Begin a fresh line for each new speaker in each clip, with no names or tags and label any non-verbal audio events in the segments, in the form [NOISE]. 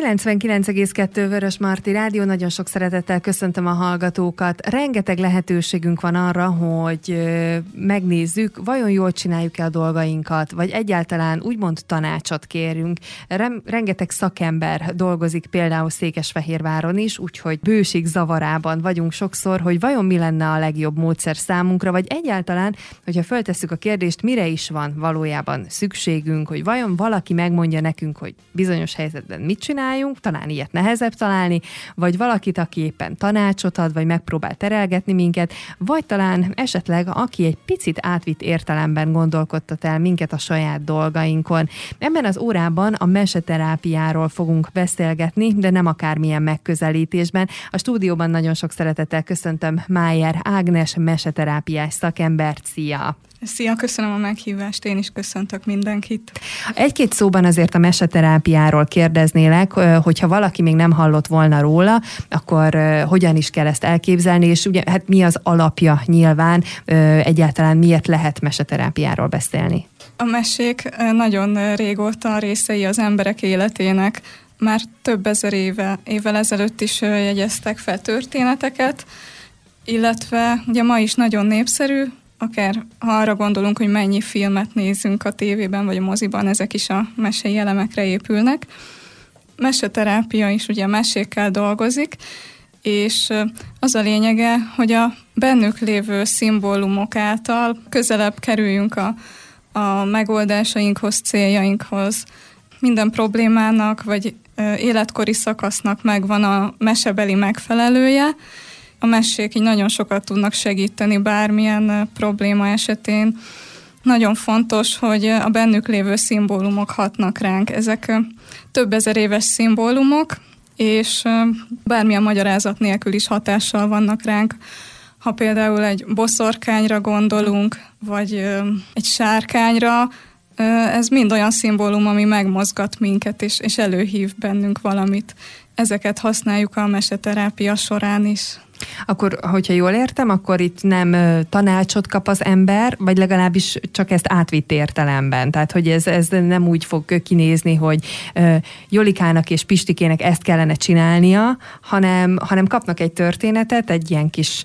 99,2 Vörös Marti Rádió, nagyon sok szeretettel köszöntöm a hallgatókat. Rengeteg lehetőségünk van arra, hogy megnézzük, vajon jól csináljuk-e a dolgainkat, vagy egyáltalán úgymond tanácsot kérünk. Rengeteg szakember dolgozik például Székesfehérváron is, úgyhogy bőség zavarában vagyunk sokszor, hogy vajon mi lenne a legjobb módszer számunkra, vagy egyáltalán, hogyha föltesszük a kérdést, mire is van valójában szükségünk, hogy vajon valaki megmondja nekünk, hogy bizonyos helyzetben mit csináljunk, talán ilyet nehezebb találni, vagy valakit, aki éppen tanácsot ad, vagy megpróbál terelgetni minket, vagy talán esetleg aki egy picit átvitt értelemben gondolkodtat el minket a saját dolgainkon. Ebben az órában a meseterápiáról fogunk beszélgetni, de nem akármilyen megközelítésben. A stúdióban nagyon sok szeretettel köszöntöm Májer Ágnes meseterápiás szakembert. Szia!
Szia, köszönöm a meghívást, én is köszöntök mindenkit.
Egy-két szóban azért a meseterápiáról kérdeznélek, hogyha valaki még nem hallott volna róla, akkor hogyan is kell ezt elképzelni, és ugye hát mi az alapja nyilván, egyáltalán miért lehet meseterápiáról beszélni?
A mesék nagyon régóta részei az emberek életének, már több ezer éve, évvel ezelőtt is jegyeztek fel történeteket, illetve ugye ma is nagyon népszerű, akár ha arra gondolunk, hogy mennyi filmet nézünk a tévében vagy a moziban, ezek is a mesei elemekre épülnek. Meseterápia is ugye mesékkel dolgozik, és az a lényege, hogy a bennük lévő szimbólumok által közelebb kerüljünk a, a megoldásainkhoz, céljainkhoz. Minden problémának vagy életkori szakasznak megvan a mesebeli megfelelője, a mesék így nagyon sokat tudnak segíteni bármilyen probléma esetén. Nagyon fontos, hogy a bennük lévő szimbólumok hatnak ránk. Ezek több ezer éves szimbólumok, és bármilyen magyarázat nélkül is hatással vannak ránk. Ha például egy boszorkányra gondolunk, vagy egy sárkányra, ez mind olyan szimbólum, ami megmozgat minket, és, és előhív bennünk valamit. Ezeket használjuk a meseterápia során is.
Akkor, hogyha jól értem, akkor itt nem tanácsot kap az ember, vagy legalábbis csak ezt átvitt értelemben. Tehát, hogy ez, ez nem úgy fog kinézni, hogy Jolikának és Pistikének ezt kellene csinálnia, hanem, hanem kapnak egy történetet, egy ilyen kis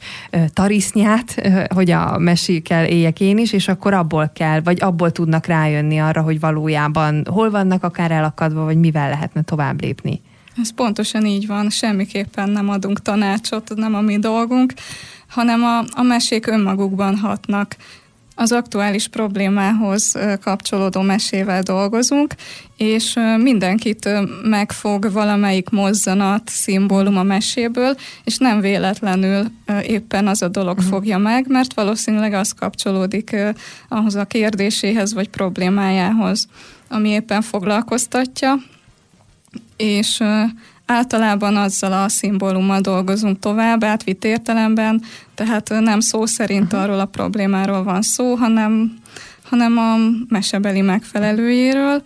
tarisznyát, hogy a mesékkel éljek én is, és akkor abból kell, vagy abból tudnak rájönni arra, hogy valójában hol vannak akár elakadva, vagy mivel lehetne tovább lépni.
Ez pontosan így van, semmiképpen nem adunk tanácsot, nem a mi dolgunk, hanem a, a mesék önmagukban hatnak. Az aktuális problémához kapcsolódó mesével dolgozunk, és mindenkit megfog valamelyik mozzanat, szimbólum a meséből, és nem véletlenül éppen az a dolog uh-huh. fogja meg, mert valószínűleg az kapcsolódik ahhoz a kérdéséhez vagy problémájához, ami éppen foglalkoztatja, és általában azzal a szimbólummal dolgozunk tovább, átvitt értelemben, tehát nem szó szerint uh-huh. arról a problémáról van szó, hanem, hanem a mesebeli megfelelőjéről,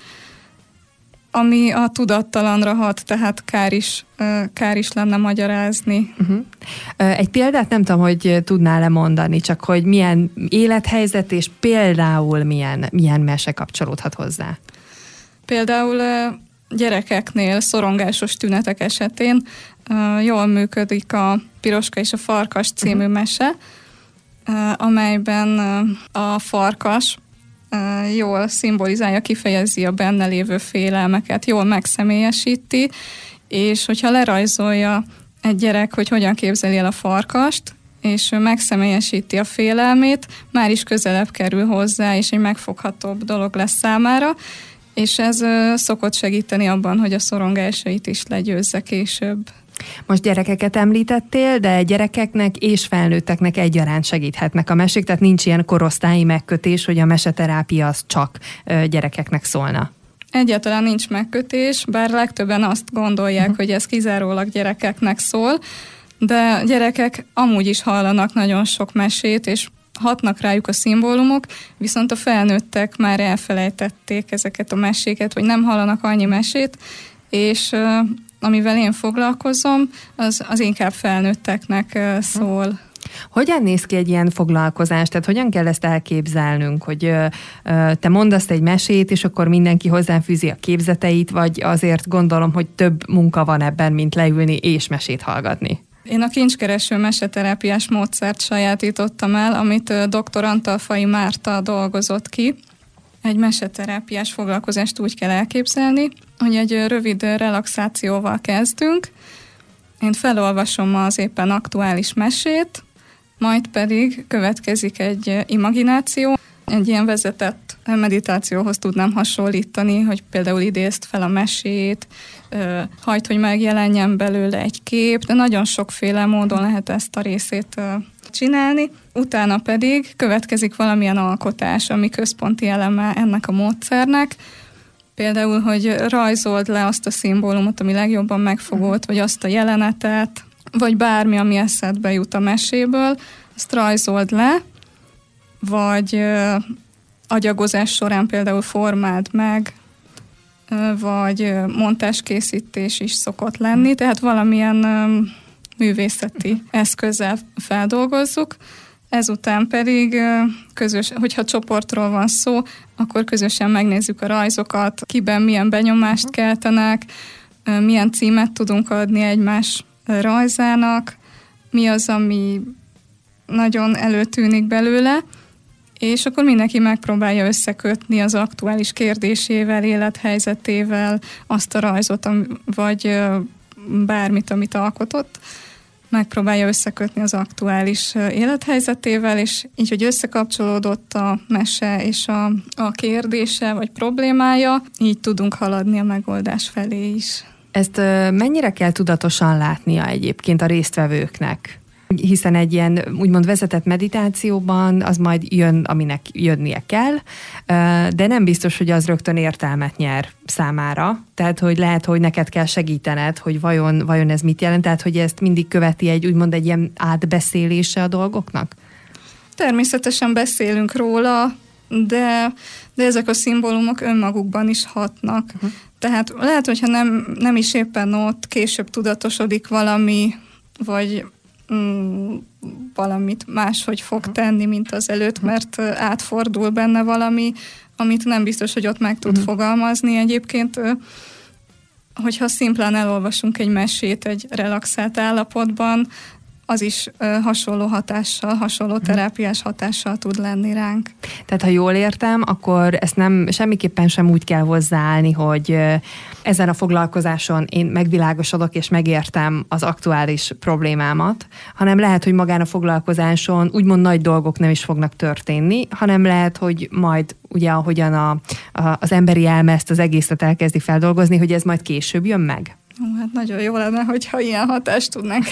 ami a tudattalanra hat, tehát kár is, kár is lenne magyarázni. Uh-huh.
Egy példát nem tudom, hogy tudnál-e mondani, csak hogy milyen élethelyzet és például milyen, milyen mese kapcsolódhat hozzá.
Például gyerekeknél szorongásos tünetek esetén jól működik a Piroska és a Farkas című uh-huh. mese, amelyben a farkas jól szimbolizálja, kifejezi a benne lévő félelmeket, jól megszemélyesíti, és hogyha lerajzolja egy gyerek, hogy hogyan képzeli el a farkast, és megszemélyesíti a félelmét, már is közelebb kerül hozzá, és egy megfoghatóbb dolog lesz számára, és ez szokott segíteni abban, hogy a szorongásait is legyőzze később.
Most gyerekeket említettél, de gyerekeknek és felnőtteknek egyaránt segíthetnek a mesék, tehát nincs ilyen korosztályi megkötés, hogy a meseterápia az csak gyerekeknek szólna.
Egyáltalán nincs megkötés, bár legtöbben azt gondolják, uh-huh. hogy ez kizárólag gyerekeknek szól, de gyerekek amúgy is hallanak nagyon sok mesét, és hatnak rájuk a szimbólumok, viszont a felnőttek már elfelejtették ezeket a meséket, vagy nem hallanak annyi mesét, és amivel én foglalkozom, az, az inkább felnőtteknek szól.
Hogyan néz ki egy ilyen foglalkozás? Tehát hogyan kell ezt elképzelnünk, hogy ö, ö, te mondasz egy mesét, és akkor mindenki hozzáfűzi a képzeteit, vagy azért gondolom, hogy több munka van ebben, mint leülni és mesét hallgatni?
Én a kincskereső meseterápiás módszert sajátítottam el, amit dr. Antalfai Márta dolgozott ki. Egy meseterápiás foglalkozást úgy kell elképzelni, hogy egy rövid relaxációval kezdünk. Én felolvasom az éppen aktuális mesét, majd pedig következik egy imagináció, egy ilyen vezetett meditációhoz tudnám hasonlítani, hogy például idézt fel a mesét, hajt, hogy megjelenjen belőle egy kép, de nagyon sokféle módon lehet ezt a részét csinálni. Utána pedig következik valamilyen alkotás, ami központi eleme ennek a módszernek, Például, hogy rajzold le azt a szimbólumot, ami legjobban megfogott, vagy azt a jelenetet, vagy bármi, ami eszedbe jut a meséből, azt rajzold le, vagy agyagozás során például formáld meg, vagy montáskészítés is szokott lenni, tehát valamilyen művészeti eszközzel feldolgozzuk. Ezután pedig közös, hogyha csoportról van szó, akkor közösen megnézzük a rajzokat, kiben milyen benyomást keltenek, milyen címet tudunk adni egymás rajzának, mi az, ami nagyon előtűnik belőle, és akkor mindenki megpróbálja összekötni az aktuális kérdésével, élethelyzetével azt a rajzot, vagy bármit, amit alkotott, megpróbálja összekötni az aktuális élethelyzetével, és így, hogy összekapcsolódott a mese és a, a kérdése vagy problémája, így tudunk haladni a megoldás felé is.
Ezt mennyire kell tudatosan látnia egyébként a résztvevőknek? Hiszen egy ilyen úgymond vezetett meditációban az majd jön, aminek jönnie kell, de nem biztos, hogy az rögtön értelmet nyer számára. Tehát, hogy lehet, hogy neked kell segítened, hogy vajon, vajon ez mit jelent, tehát, hogy ezt mindig követi egy úgymond egy ilyen átbeszélése a dolgoknak?
Természetesen beszélünk róla, de, de ezek a szimbólumok önmagukban is hatnak. Uh-huh. Tehát lehet, hogyha nem, nem is éppen ott később tudatosodik valami, vagy mm, valamit máshogy fog tenni, mint az előtt, mert átfordul benne valami, amit nem biztos, hogy ott meg tud uh-huh. fogalmazni. Egyébként, hogyha szimplán elolvasunk egy mesét egy relaxált állapotban, az is hasonló hatással, hasonló mhm. terápiás hatással tud lenni ránk.
Tehát, ha jól értem, akkor ezt nem semmiképpen sem úgy kell hozzáállni, hogy ezen a foglalkozáson én megvilágosodok és megértem az aktuális problémámat, hanem lehet, hogy magán a foglalkozáson úgymond nagy dolgok nem is fognak történni, hanem lehet, hogy majd ugye ahogyan a, a, az emberi elme ezt az egészet elkezdi feldolgozni, hogy ez majd később jön meg.
Hát nagyon jó lenne, hogyha ilyen hatást tudnánk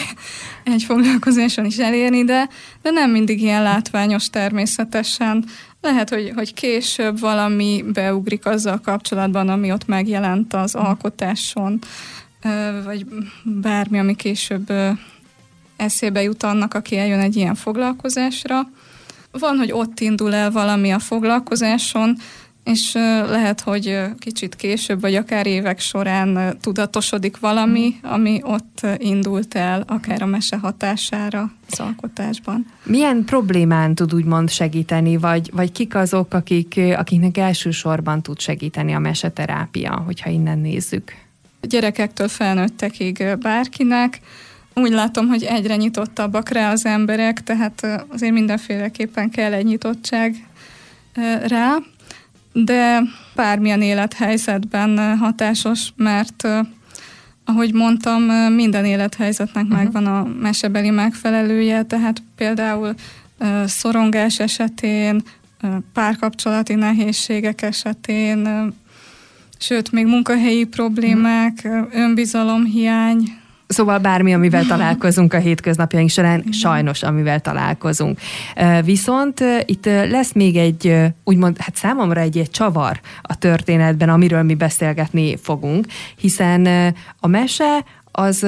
egy foglalkozáson is elérni, de, de nem mindig ilyen látványos természetesen. Lehet, hogy, hogy később valami beugrik azzal kapcsolatban, ami ott megjelent az alkotáson, vagy bármi, ami később eszébe jut annak, aki eljön egy ilyen foglalkozásra. Van, hogy ott indul el valami a foglalkozáson, és lehet, hogy kicsit később, vagy akár évek során tudatosodik valami, ami ott indult el, akár a mese hatására az alkotásban.
Milyen problémán tud úgymond segíteni, vagy, vagy kik azok, akik, akiknek elsősorban tud segíteni a meseterápia, hogyha innen nézzük?
Gyerekektől felnőttekig bárkinek, úgy látom, hogy egyre nyitottabbak rá az emberek, tehát azért mindenféleképpen kell egy nyitottság rá de bármilyen élethelyzetben hatásos, mert ahogy mondtam, minden élethelyzetnek uh-huh. megvan a mesebeli megfelelője, tehát például szorongás esetén, párkapcsolati nehézségek esetén, sőt, még munkahelyi problémák, önbizalomhiány,
Szóval bármi, amivel találkozunk a hétköznapjaink során, sajnos, amivel találkozunk. Viszont itt lesz még egy, úgymond, hát számomra egy, egy csavar a történetben, amiről mi beszélgetni fogunk, hiszen a mese az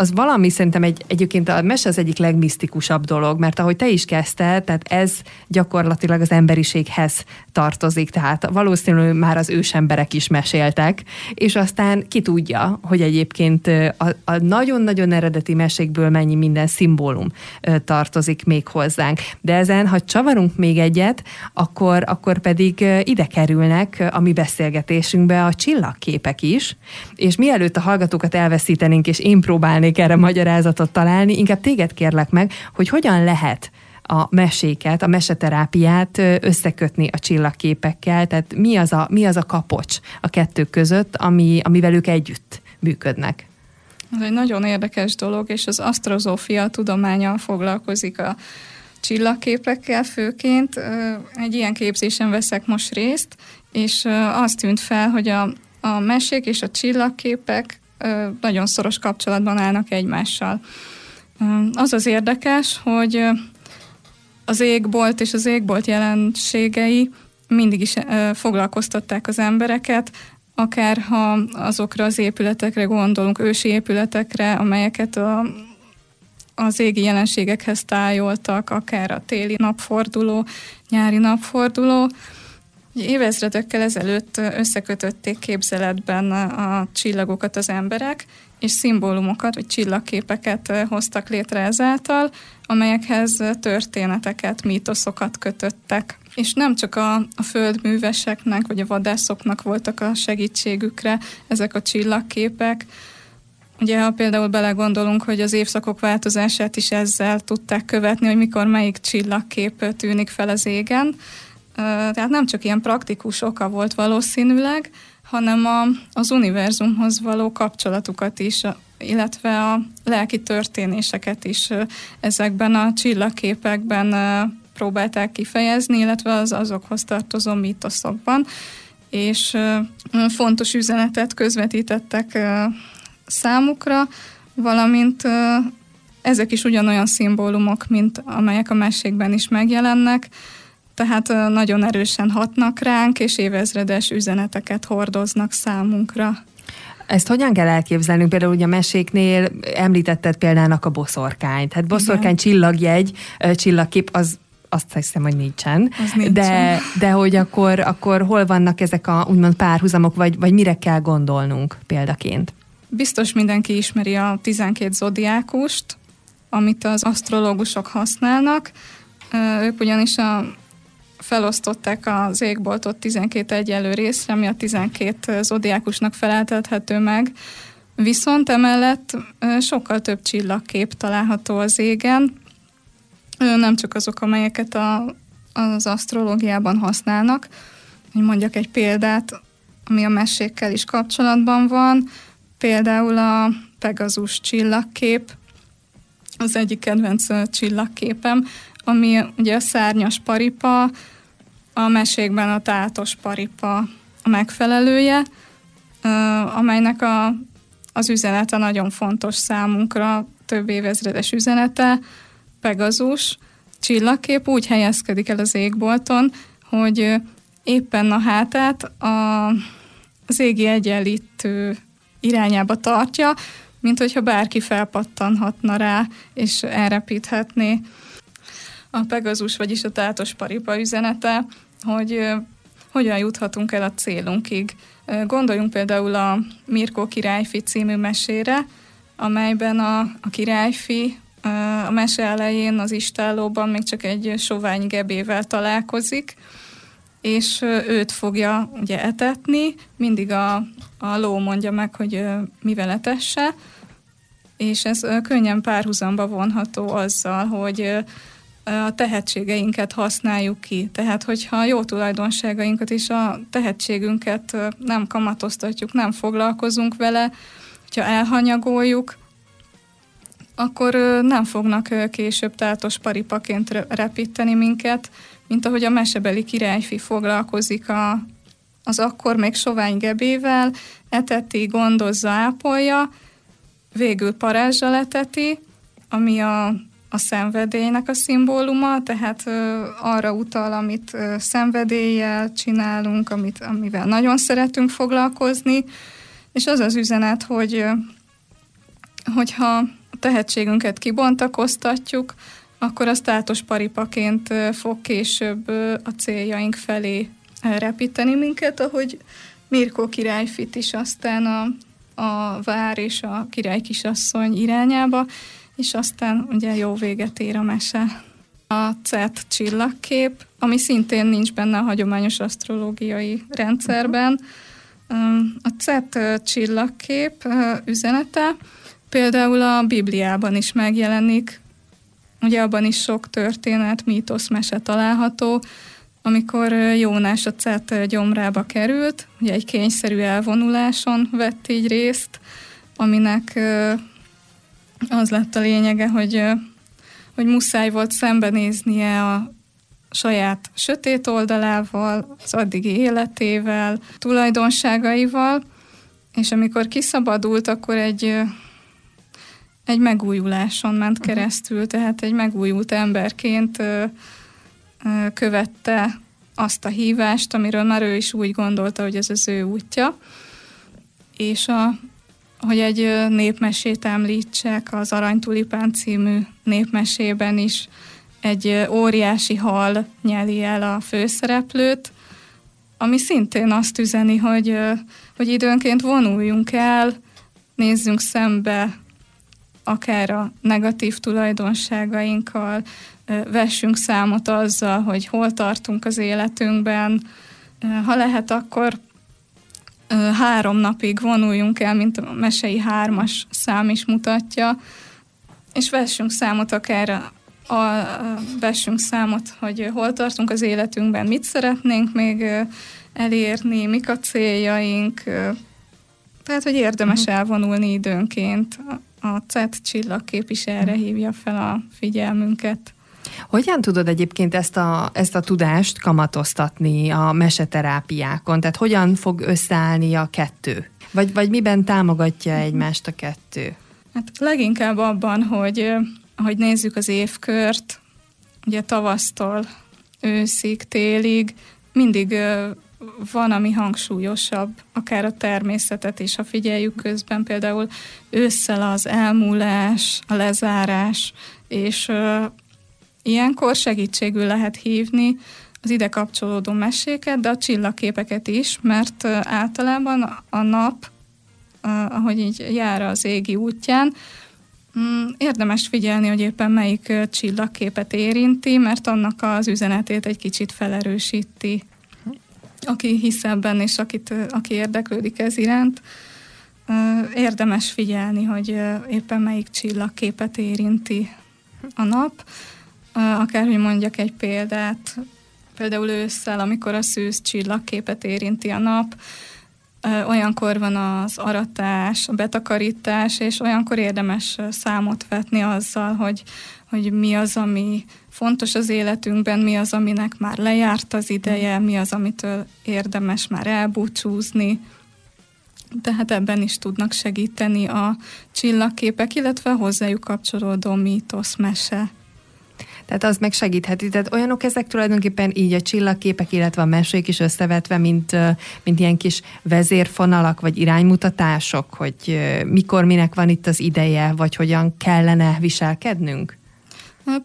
az valami szerintem egy, egyébként a mese az egyik legmisztikusabb dolog, mert ahogy te is kezdted, tehát ez gyakorlatilag az emberiséghez tartozik, tehát valószínűleg már az ősemberek is meséltek, és aztán ki tudja, hogy egyébként a, a nagyon-nagyon eredeti mesékből mennyi minden szimbólum tartozik még hozzánk. De ezen, ha csavarunk még egyet, akkor, akkor pedig ide kerülnek a mi beszélgetésünkbe a csillagképek is, és mielőtt a hallgatókat elveszítenénk, és én próbálnék erre magyarázatot találni, inkább téged kérlek meg, hogy hogyan lehet a meséket, a meseterápiát összekötni a csillagképekkel, tehát mi az a, mi az a kapocs a kettő között, ami, amivel ők együtt működnek?
Ez egy nagyon érdekes dolog, és az asztrozófia tudománya foglalkozik a csillagképekkel főként. Egy ilyen képzésen veszek most részt, és azt tűnt fel, hogy a, a mesék és a csillagképek nagyon szoros kapcsolatban állnak egymással. Az az érdekes, hogy az égbolt és az égbolt jelenségei mindig is foglalkoztatták az embereket, akár ha azokra az épületekre gondolunk, ősi épületekre, amelyeket a, az égi jelenségekhez tájoltak, akár a téli napforduló, nyári napforduló. Évezredekkel ezelőtt összekötötték képzeletben a csillagokat az emberek, és szimbólumokat, vagy csillagképeket hoztak létre ezáltal, amelyekhez történeteket, mítoszokat kötöttek. És nem csak a, a földműveseknek, vagy a vadászoknak voltak a segítségükre ezek a csillagképek, Ugye, ha például belegondolunk, hogy az évszakok változását is ezzel tudták követni, hogy mikor melyik csillagkép tűnik fel az égen. Tehát nem csak ilyen praktikus oka volt valószínűleg, hanem a, az univerzumhoz való kapcsolatukat is, illetve a lelki történéseket is ezekben a csillagképekben próbálták kifejezni, illetve az azokhoz tartozó mítoszokban, és fontos üzenetet közvetítettek számukra, valamint ezek is ugyanolyan szimbólumok, mint amelyek a mesékben is megjelennek, tehát nagyon erősen hatnak ránk, és évezredes üzeneteket hordoznak számunkra.
Ezt hogyan kell elképzelnünk? Például ugye a meséknél említetted példának a boszorkányt. Hát boszorkány Igen. csillagjegy, csillagkép, az azt hiszem, hogy nincsen. nincsen. De, de hogy akkor, akkor hol vannak ezek a úgymond párhuzamok, vagy, vagy mire kell gondolnunk példaként?
Biztos mindenki ismeri a 12 zodiákust, amit az asztrológusok használnak. Ők ugyanis a felosztották az égboltot 12 egyelő részre, ami a 12 zodiákusnak feleltethető meg. Viszont emellett sokkal több csillagkép található az égen, nem csak azok, amelyeket a, az asztrológiában használnak. Hogy mondjak egy példát, ami a mesékkel is kapcsolatban van, például a Pegazus csillagkép, az egyik kedvenc csillagképem, ami ugye a szárnyas paripa, a mesékben a tátos paripa a megfelelője, amelynek a, az üzenete nagyon fontos számunkra, több évezredes üzenete, Pegazus. Csillagkép úgy helyezkedik el az égbolton, hogy éppen a hátát a, az égi egyenlítő irányába tartja, mint hogyha bárki felpattanhatna rá, és elrepíthetné a Pegazus, vagyis a tátos paripa üzenete, hogy hogyan juthatunk el a célunkig. Gondoljunk például a Mirko királyfi című mesére, amelyben a, a királyfi a mese elején az istállóban még csak egy sovány gebével találkozik, és őt fogja ugye etetni, mindig a, a ló mondja meg, hogy mivel etesse, és ez könnyen párhuzamba vonható azzal, hogy a tehetségeinket használjuk ki. Tehát, hogyha a jó tulajdonságainkat és a tehetségünket nem kamatoztatjuk, nem foglalkozunk vele, hogyha elhanyagoljuk, akkor nem fognak később tátos paripaként repíteni minket, mint ahogy a mesebeli királyfi foglalkozik a, az akkor még sovány gebével, eteti, gondozza, ápolja, végül parázsal eteti, ami a, a szenvedélynek a szimbóluma, tehát ö, arra utal, amit ö, szenvedéllyel csinálunk, amit, amivel nagyon szeretünk foglalkozni, és az az üzenet, hogy hogyha a tehetségünket kibontakoztatjuk, akkor a státos paripaként fog később a céljaink felé repíteni minket, ahogy Mirko királyfit is aztán a, a vár és a király kisasszony irányába, és aztán ugye jó véget ér a mese. A CET csillagkép, ami szintén nincs benne a hagyományos asztrológiai rendszerben. A CET csillagkép üzenete például a Bibliában is megjelenik, ugye abban is sok történet, mítosz, mese található, amikor Jónás a CET gyomrába került, ugye egy kényszerű elvonuláson vett így részt, aminek az lett a lényege, hogy, hogy muszáj volt szembenéznie a saját sötét oldalával, az addigi életével, tulajdonságaival, és amikor kiszabadult, akkor egy, egy megújuláson ment mhm. keresztül, tehát egy megújult emberként követte azt a hívást, amiről már ő is úgy gondolta, hogy ez az ő útja. És a, hogy egy népmesét említsek, az Aranytulipán című népmesében is egy óriási hal nyeli el a főszereplőt, ami szintén azt üzeni, hogy, hogy időnként vonuljunk el, nézzünk szembe akár a negatív tulajdonságainkkal, vessünk számot azzal, hogy hol tartunk az életünkben. Ha lehet, akkor három napig vonuljunk el, mint a mesei hármas szám is mutatja, és vessünk számot akár a, a, vessünk számot, hogy hol tartunk az életünkben, mit szeretnénk még elérni, mik a céljaink, tehát, hogy érdemes uh-huh. elvonulni időnként. A CET csillagkép is erre hívja fel a figyelmünket.
Hogyan tudod egyébként ezt a, ezt a tudást kamatoztatni a meseterápiákon? Tehát hogyan fog összeállni a kettő? Vagy, vagy miben támogatja egymást a kettő?
Hát leginkább abban, hogy, hogy nézzük az évkört, ugye tavasztól őszig, télig, mindig van, ami hangsúlyosabb, akár a természetet is, ha figyeljük közben, például ősszel az elmúlás, a lezárás, és Ilyenkor segítségül lehet hívni az ide kapcsolódó meséket, de a csillagképeket is, mert általában a nap, ahogy így jár az égi útján, mm, érdemes figyelni, hogy éppen melyik csillagképet érinti, mert annak az üzenetét egy kicsit felerősíti. Aki hisz ebben, és akit, aki érdeklődik ez iránt, érdemes figyelni, hogy éppen melyik csillagképet érinti a nap Akárhogy mondjak egy példát, például ősszel, amikor a szűz csillagképet érinti a nap, olyankor van az aratás, a betakarítás, és olyankor érdemes számot vetni azzal, hogy, hogy mi az, ami fontos az életünkben, mi az, aminek már lejárt az ideje, mi az, amitől érdemes már elbúcsúzni. Tehát ebben is tudnak segíteni a csillagképek, illetve hozzájuk kapcsolódó mítosz, mese.
Tehát az meg segítheti. Tehát olyanok ezek tulajdonképpen így a csillagképek, illetve a mesék is összevetve, mint, mint ilyen kis vezérfonalak, vagy iránymutatások, hogy mikor minek van itt az ideje, vagy hogyan kellene viselkednünk?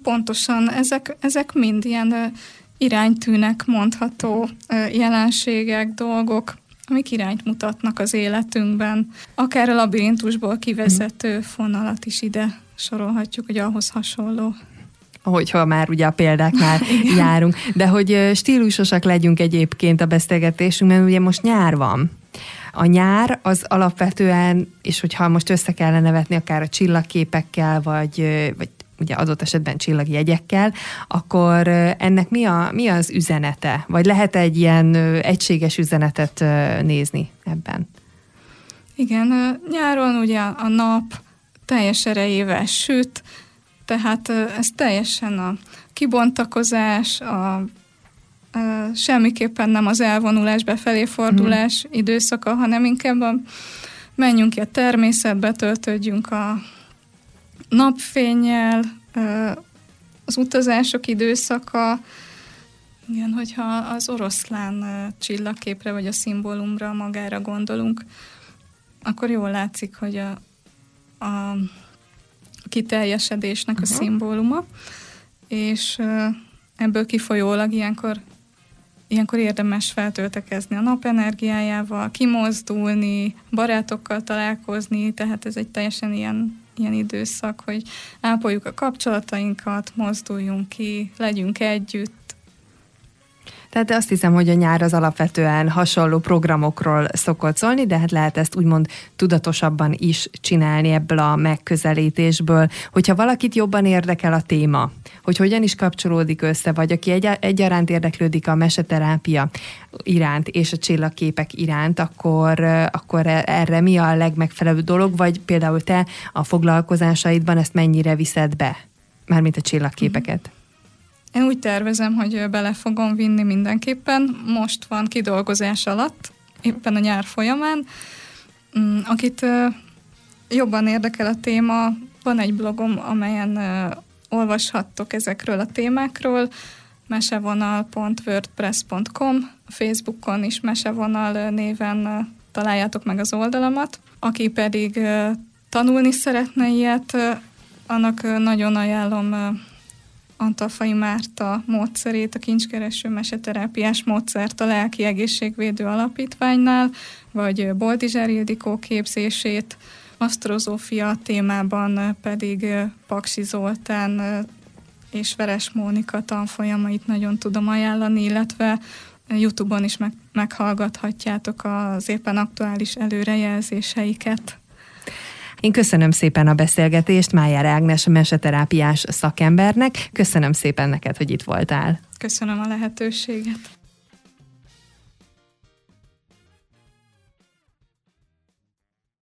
Pontosan, ezek, ezek mind ilyen iránytűnek mondható jelenségek, dolgok, amik irányt mutatnak az életünkben. Akár a labirintusból kivezető fonalat is ide sorolhatjuk, hogy ahhoz hasonló
hogyha már ugye a példáknál [LAUGHS] járunk. De hogy stílusosak legyünk egyébként a beszélgetésünkben, ugye most nyár van. A nyár az alapvetően, és hogyha most össze kellene vetni akár a csillagképekkel, vagy, vagy ugye adott esetben csillagjegyekkel, akkor ennek mi, a, mi az üzenete? Vagy lehet egy ilyen egységes üzenetet nézni ebben?
Igen, nyáron ugye a nap teljes erejével süt, tehát ez teljesen a kibontakozás, a, a semmiképpen nem az elvonulás, befelé fordulás mm. időszaka, hanem inkább a, menjünk ki a természetbe, töltődjünk a napfényel, az utazások időszaka, igen, hogyha az oroszlán csillagképre vagy a szimbólumra magára gondolunk, akkor jól látszik, hogy a a kiteljesedésnek uh-huh. a szimbóluma, és ebből kifolyólag ilyenkor ilyenkor érdemes feltöltekezni a napenergiájával, kimozdulni, barátokkal találkozni, tehát ez egy teljesen ilyen, ilyen időszak, hogy ápoljuk a kapcsolatainkat, mozduljunk ki, legyünk együtt,
tehát azt hiszem, hogy a nyár az alapvetően hasonló programokról szokott szólni, de hát lehet ezt úgymond tudatosabban is csinálni ebből a megközelítésből. Hogyha valakit jobban érdekel a téma, hogy hogyan is kapcsolódik össze, vagy aki egy, egyaránt érdeklődik a meseterápia iránt és a csillagképek iránt, akkor, akkor erre mi a legmegfelelőbb dolog, vagy például te a foglalkozásaidban ezt mennyire viszed be? Mármint a csillagképeket.
Én úgy tervezem, hogy bele fogom vinni mindenképpen. Most van kidolgozás alatt, éppen a nyár folyamán. Mm, akit jobban érdekel a téma, van egy blogom, amelyen olvashattok ezekről a témákról, mesevonal.wordpress.com, Facebookon is mesevonal néven találjátok meg az oldalamat. Aki pedig tanulni szeretne ilyet, annak nagyon ajánlom Antalfai Márta módszerét, a kincskereső meseterápiás módszert a Lelki Egészségvédő Alapítványnál, vagy Boldizsár Ildikó képzését, asztrozófia témában pedig Paksi Zoltán és Veres Mónika tanfolyamait nagyon tudom ajánlani, illetve YouTube-on is meg, meghallgathatjátok az éppen aktuális előrejelzéseiket.
Én köszönöm szépen a beszélgetést Májár Ágnes meseterápiás szakembernek. Köszönöm szépen neked, hogy itt voltál.
Köszönöm a lehetőséget.